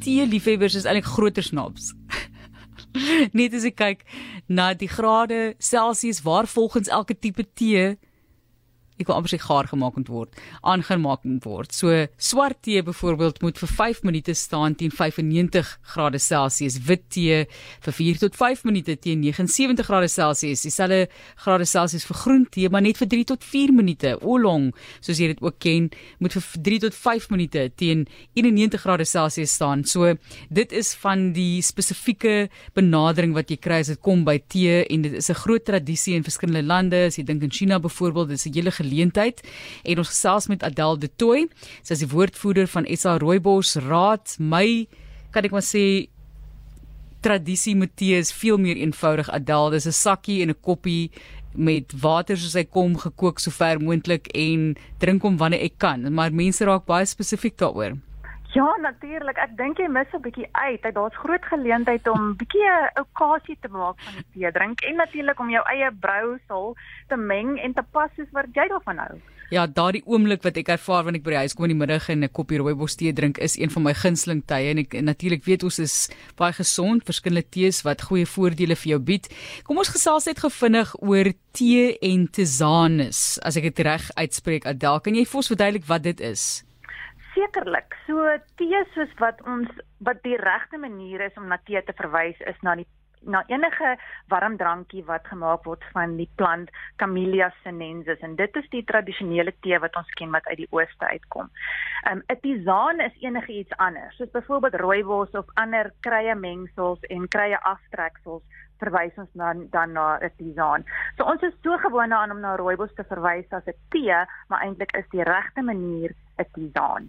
tee liefhebbers is eintlik groter snobs. Net as ek kyk na die grade Celsius waar volgens elke tipe tee ek wil amper sê gaar gemaak moet word, aangemaak moet word. So swart tee byvoorbeeld moet vir 5 minute staan teen 95 grade Celsius, wit tee vir 4 tot 5 minute teen 79 grade Celsius, dieselfde grade Celsius vir groen tee, maar net vir 3 tot 4 minute. Oolong, soos jy dit ook ken, moet vir 3 tot 5 minute teen 91 grade Celsius staan. So dit is van die spesifieke benadering wat jy kry as dit kom by tee en dit is 'n groot tradisie in verskillende lande. As jy dink in China byvoorbeeld, dis 'n hele geleentheid en ons gesels met Adel de Tooi. Sy is die woordvoerder van SA Rooibos Raad. My kan ek maar sê tradisie met tee is veel meer eenvoudig Adel. Dis 'n sakkie en 'n koppie met water soos hy kom gekook sover moontlik en drink hom wanneer ek kan. Maar mense raak baie spesifiek daaroor. Ja, natuurlik. Ek dink jy mis 'n bietjie uit. Daar's groot geleentheid om bietjie 'n okasie te maak van die tee drink en natuurlik om jou eie brousel te meng en te pas soos wat jy daarvan hou. Ja, daardie oomblik wat ek ervaar wanneer ek by die huis kom in die middag en 'n koppie rooibos tee drink is een van my gunsteling tye en ek natuurlik weet ons is baie gesond, verskillende tees wat goeie voordele vir jou bied. Kom ons gesels net gevinnig oor tee en tisanes. As ek dit reg uitspreek, Adel, kan jy vir ons verduidelik wat dit is? Sekerlik. So tee soos wat ons wat die regte manier is om na tee te verwys is na die na enige warm drankie wat gemaak word van die plant Camellia sinensis en dit is die tradisionele tee wat ons ken wat uit die ooste uitkom. Um 'n tisaan is enige iets anders, soos byvoorbeeld rooibos of ander krye mengsels en krye aftreksels verwys ons dan dan na 'n tisaan. So ons is so gewoond aan om na rooibos te verwys as 'n tee, maar eintlik is die regte manier 'n tisaan.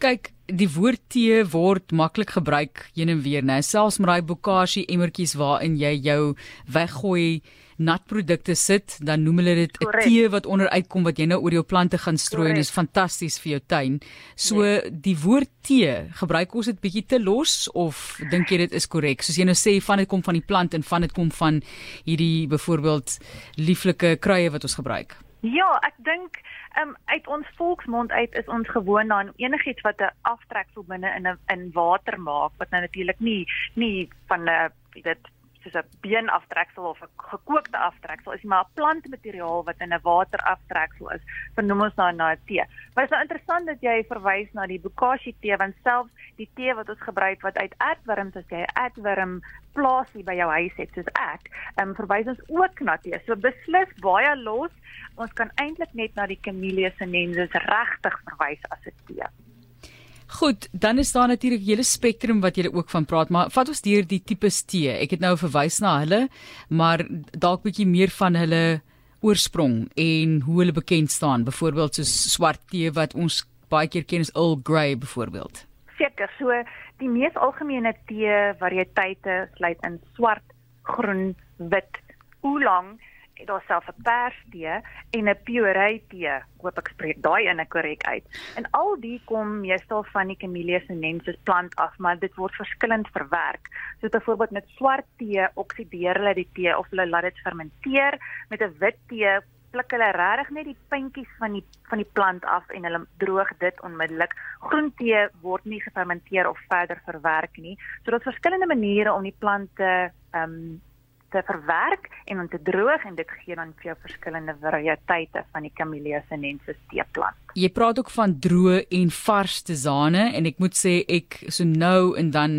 Kyk, die woord tee word maklik gebruik heen en weer, né? Selfs met daai bokashi emmertjies waarin jy jou weggooi natprodukte sit, dan noem hulle dit 'n tee wat onder uitkom wat jy nou oor jou plante gaan strooi Correct. en is fantasties vir jou tuin. So nee. die woord tee, gebruik ons dit bietjie te los of dink jy dit is korrek? Soos jy nou sê van dit kom van die plant en van dit kom van hierdie byvoorbeeld lieflike kruie wat ons gebruik. Ja, ek dink um, uit ons volksmond uit is ons gewoond aan enigiets wat 'n aftreksel binne in 'n in water maak wat nou natuurlik nie nie van 'n dit soos 'n beenaftreksel of 'n gekookte aftreksel is maar 'n plantmateriaal wat in 'n wateraftreksel is. Vernoem ons nou na 'n tee. Maar dit is nou interessant dat jy verwys na die bokashi tee want selfs die tee wat ons gebruik wat uit aardwurms as jy 'n aardwurm plaasie by jou huis het soos ek, ehm um, verwys ons ook na tee. So beslis baie los. Ons kan eintlik net na die Camellia sinensis regtig verwys as 'n tee. Goed, dan is daar natuurlik 'n hele spektrum wat jy ook van praat, maar vat ons deur die tipe tee. Ek het nou verwys na hulle, maar dalk bietjie meer van hulle oorsprong en hoe hulle bekend staan, byvoorbeeld so swart tee wat ons baie keer ken as Earl Grey byvoorbeeld. Seker, so die mees algemene tee variëteite sluit in swart, groen, wit, oolong daar self 'n perstee en 'n puree tee. Hoop ek spreek daai ene korrek uit. En al die kom meestal van die Camellia sinensis plant af, maar dit word verskillend verwerk. So byvoorbeeld met swart tee oksideer hulle die tee of hulle laat dit fermenteer. Met 'n wit tee pluk hulle regtig net die puntjies van die van die plant af en hulle droog dit onmiddellik. Groen tee word nie gefermenteer of verder verwerk nie. So daar's verskillende maniere om die plante ehm um, te verwerk en om te droog en dit gee dan vir jou verskillende variëteite van die Camellia sinensis teeplant. Jy praat ook van droë en vars tesane en ek moet sê ek so nou en dan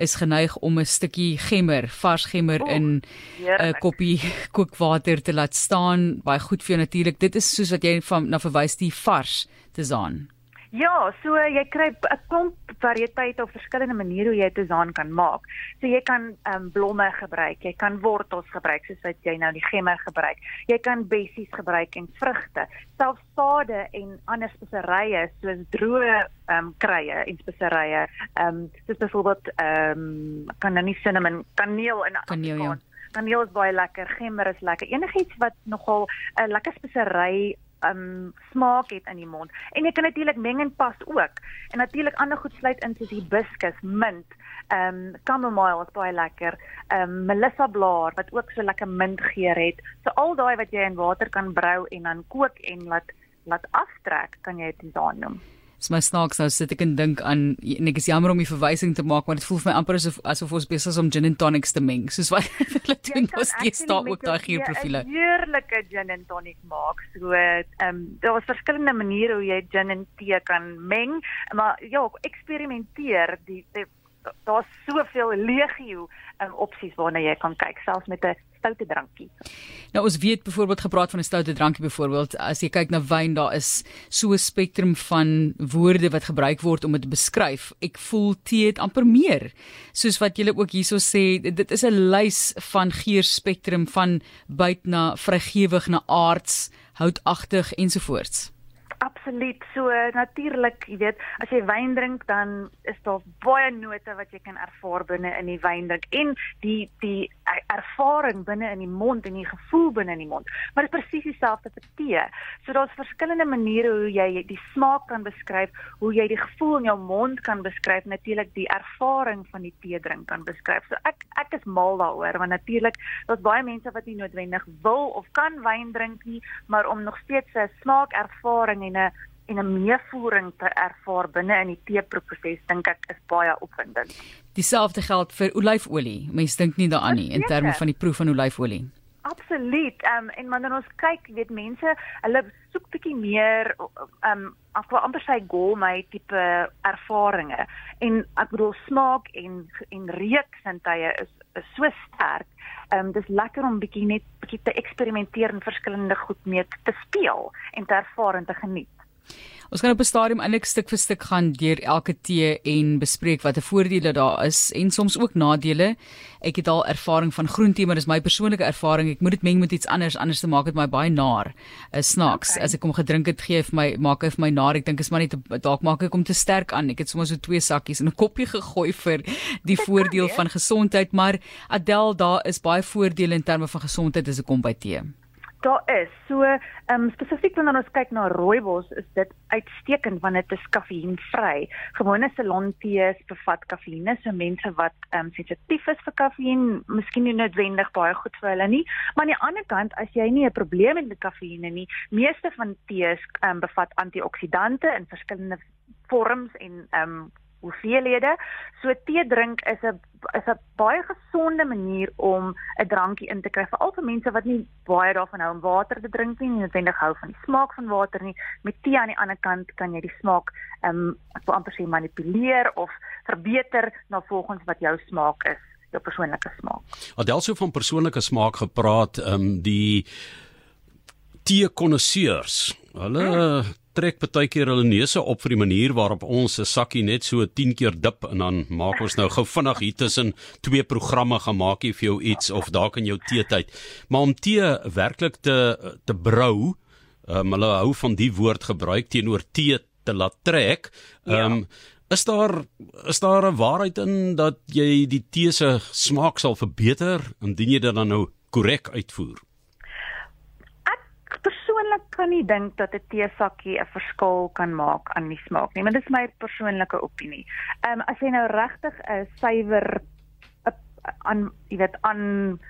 is geneig om 'n stukkie gemmer, vars gemmer Oeh, in 'n koppie kookwater te laat staan. Baie goed vir jou natuurlik. Dit is soos wat jy van na verwys die vars tesaan. Ja, so jy kry 'n klomp variëteite of verskillende maniere hoe jy dit aan kan maak. So jy kan um, blomme gebruik, jy kan wortels gebruik soos wat jy nou die gemmer gebruik. Jy kan bessies gebruik en vrugte, selfs sade en ander speserye soos droë ehm um, kruie en speserye. Ehm um, soos byvoorbeeld ehm um, kan nou nie cinnamon, kaneel en kaneel. Ja. Kaneel is baie lekker, gemmer is lekker. Enigiets wat nogal 'n uh, lekker spesery um smaak het in die mond. En jy kan natuurlik meng en pas ook. En natuurlik ander goed sluit in soos hibiscus, mint, um chamomile is baie lekker, um melissa blaar wat ook so lekker mintgeur het. So al daai wat jy in water kan brou en dan kook en laat laat aftrek, kan jy dit dan noem. Dis my snaaks nou sit ek en dink aan en ek is jammer om die verwysing te maak, maar dit voel vir my amper asof asof ons besig is om gin and tonics te meng, soos wat hulle doen ons steeds daar ook daai tee 'n gierprofiele. Heerlike gin and tonic maak. So ehm um, daar is verskillende maniere hoe jy gin en tee kan meng, maar ja, eksperimenteer. Die, die daar's soveel legio um, opsies waarna jy kan kyk, selfs met 'n stoute drankie. Nou ons weet byvoorbeeld gepraat van 'n stoute drankie byvoorbeeld as jy kyk na wyn daar is so 'n spektrum van woorde wat gebruik word om dit te beskryf. Ek voel tee het amper meer. Soos wat julle ook hierso sê, dit is 'n lys van geurspektrum van byt na vrygewig na aards, houtagtig ensovoorts. Absoluut. So natuurlik, jy weet, as jy wyn drink dan is daar baie note wat jy kan ervaar binne in die wyn drink en die die ervaring binne in die mond en die gevoel binne in die mond. Maar dit presies dieselfde vir tee. So daar's verskillende maniere hoe jy die smaak kan beskryf, hoe jy die gevoel in jou mond kan beskryf, natuurlik die ervaring van die tee drink kan beskryf. So ek ek is mal daaroor want natuurlik daar's baie mense wat nie noodwendig wil of kan wyn drink nie, maar om nog steeds 'n smaakervaring en 'n en 'n meevoering te ervaar binne in die teeproses dink ek is baie opwindend. Dieselfde geld vir olyfolie. Mense dink nie daaraan nie in terme van die proef van olyfolie. Absoluut. Ehm um, en wanneer ons kyk, weet mense, hulle soek bietjie meer ehm um, ek wil amper sê gourmet tipe ervarings. En ek bedoel smaak en en reuksintuie is is so sterk. Ehm um, dis lekker om bietjie net bietjie te eksperimenteer en verskillende goed mee te speel en te ervaar en te geniet. Ons gaan op 'n stadium eintlik stuk vir stuk gaan deur elke tee en bespreek watter voordele daar is en soms ook nadele. Ek het al ervaring van groentee, maar dis my persoonlike ervaring. Ek moet dit meng met iets anders anders te maak dit my baie naar. Is snaaks. Okay. As ek hom gedrink het, gee vir my maak hy vir my naar. Ek dink is maar net dalk maak ek hom te sterk aan. Ek het sommer so twee sakkies in 'n koppie gegooi vir die voordeel van gesondheid, maar Adel, daar is baie voordele in terme van gesondheid as ek kom by tee. Daar is. So, ehm um, spesifiek wanneer ons kyk na rooibos, is dit uitstekend want dit is kafeïnvry. Gewone Ceylon-tees bevat kafeïne, so mense wat ehm um, sensitief is vir kafeïn, miskien nie noodwendig baie goed vir hulle nie. Maar aan die ander kant, as jy nie 'n probleem het met kafeïne nie, meeste van tees ehm um, bevat antioksidante in verskillende vorms en ehm um, hoeveelhede. So tee drink is 'n is 'n baie gesonde manier om 'n drankie in te kry veral vir mense wat nie baie daarvan hou om water te drink nie, nie noodwendig hou van die smaak van water nie. Met tee aan die ander kant kan jy die smaak ehm um, ek wil amper sê manipuleer of verbeter na volgens wat jou smaak is, jou persoonlike smaak. Adelso van persoonlike smaak gepraat, ehm um, die tee konnoisseurs. Hulle hmm trek baie keer hulle neuse op vir die manier waarop ons 'n sakkie net so 10 keer dip en dan maak ons nou gou vinnig hier tussen twee programme gemaak hier vir jou iets of dalk in jou teetyd. Maar om tee werklik te te brou, um, hulle hou van die woord gebruik teenoor tee te laat trek. Ehm um, ja. Is daar is daar 'n waarheid in dat jy die tee se smaak sal verbeter indien jy dit dan nou korrek uitvoer? Kan nie dink dat 'n teesakkie 'n verskil kan maak aan die smaak nie, maar dit is my persoonlike opinie. Ehm um, as jy nou regtig 'n suiwer aan jy weet aan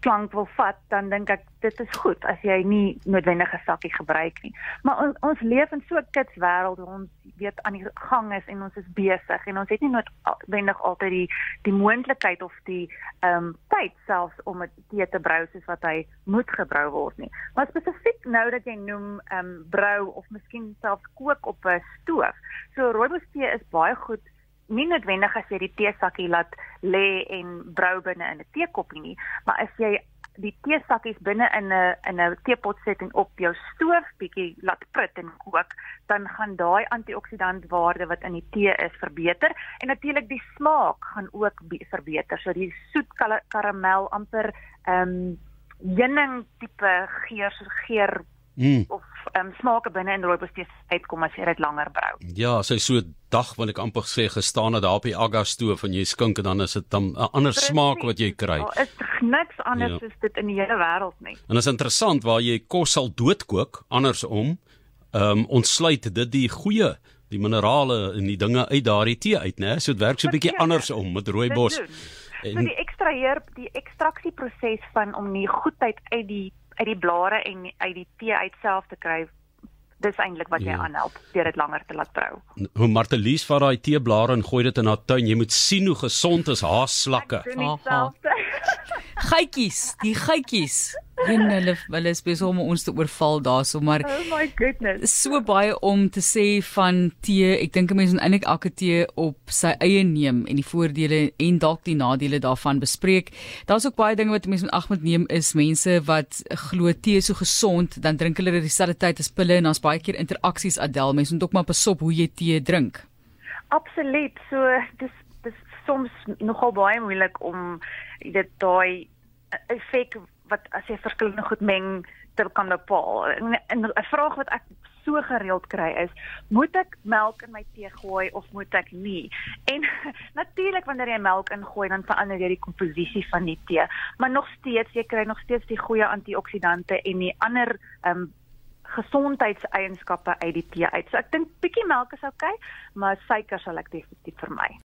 klank wil vat, dan dink ek dit is goed as jy nie noodwendig 'n sakkie gebruik nie. Maar ons, ons leef in so 'n kits wêreld waar ons weet aan die gang is en ons is besig en ons het nie noodwendig altyd die die moontlikheid of die ehm um, tyd selfs om dit tee te brou soos wat hy moet gebrou word nie. Maar spesifiek nou dat jy noem ehm um, brou of miskien selfs kook op 'n stoof. So rooibos tee is baie goed nie noodwendig as jy die teesakkie laat lê en brou binne in 'n teekoppie nie, maar as jy die teesakkies binne in 'n in 'n teepot sit en op jou stoof bietjie laat prit en kook, dan gaan daai antioksidantwaarde wat in die tee is verbeter en natuurlik die smaak gaan ook verbeter. So die soet karamel amper ehm um, heuning tipe geur geur mm. of um, smake binne in rooibos tee uitkom as jy dit langer brou. Ja, as hy so dag wil ek amper sê gestaan het daar op die aga stoof en jy skink en dan is dit dan 'n ander Precies. smaak wat jy kry. Daar is niks anders ja. as dit in die hele wêreld nie. En dit is interessant waar jy kos sal doodkook andersom. Ehm um, ontsluit dit die goeie die minerale en die dinge uit daardie tee uit, né? So dit werk so 'n bietjie andersom met rooibos. En so die ekstraheer die ekstraksieproses van om die goedheid uit die uit die blare en uit die tee uit self te kry dis eintlik wat jy Ja. aanhelp deur dit langer te laat brou. Hoe Martelies vat daai teeblare en gooi dit in haar tuin. Jy moet sien hoe gesond is haar slakke. Aha. dieselfde. Gytjies, die gytjies. En hulle hulle is besig om ons te oorval daarso, maar oh my goodness. so baie om te sê van tee. Ek dink 'n mens moet eintlik elke tee op sy eie neem en die voordele en dalk die nadele daarvan bespreek. Daar's ook baie dinge wat 'n mens moet ag moet neem is mense wat glo tee is so gesond, dan drink hulle dit dieselfde tyd as pille en daar's baie keer interaksies Adel. Mense moet ook maar pasop hoe jy tee drink. Absoluut. So dis dis soms nogal baie moeilik om weet daai effek wat as jy verskillende goed meng te kan bepaal. En, en 'n vraag wat ek so gereeld kry is, moet ek melk in my tee gooi of moet ek nie? En natuurlik wanneer jy melk ingooi, dan verander jy die komposisie van die tee, maar nog steeds jy kry nog steeds die goeie antioksidante en die ander ehm um, gesondheidseienskappe uit die tee uit. So ek dink bietjie melk is oukei, okay, maar suiker sal ek definitief vermy.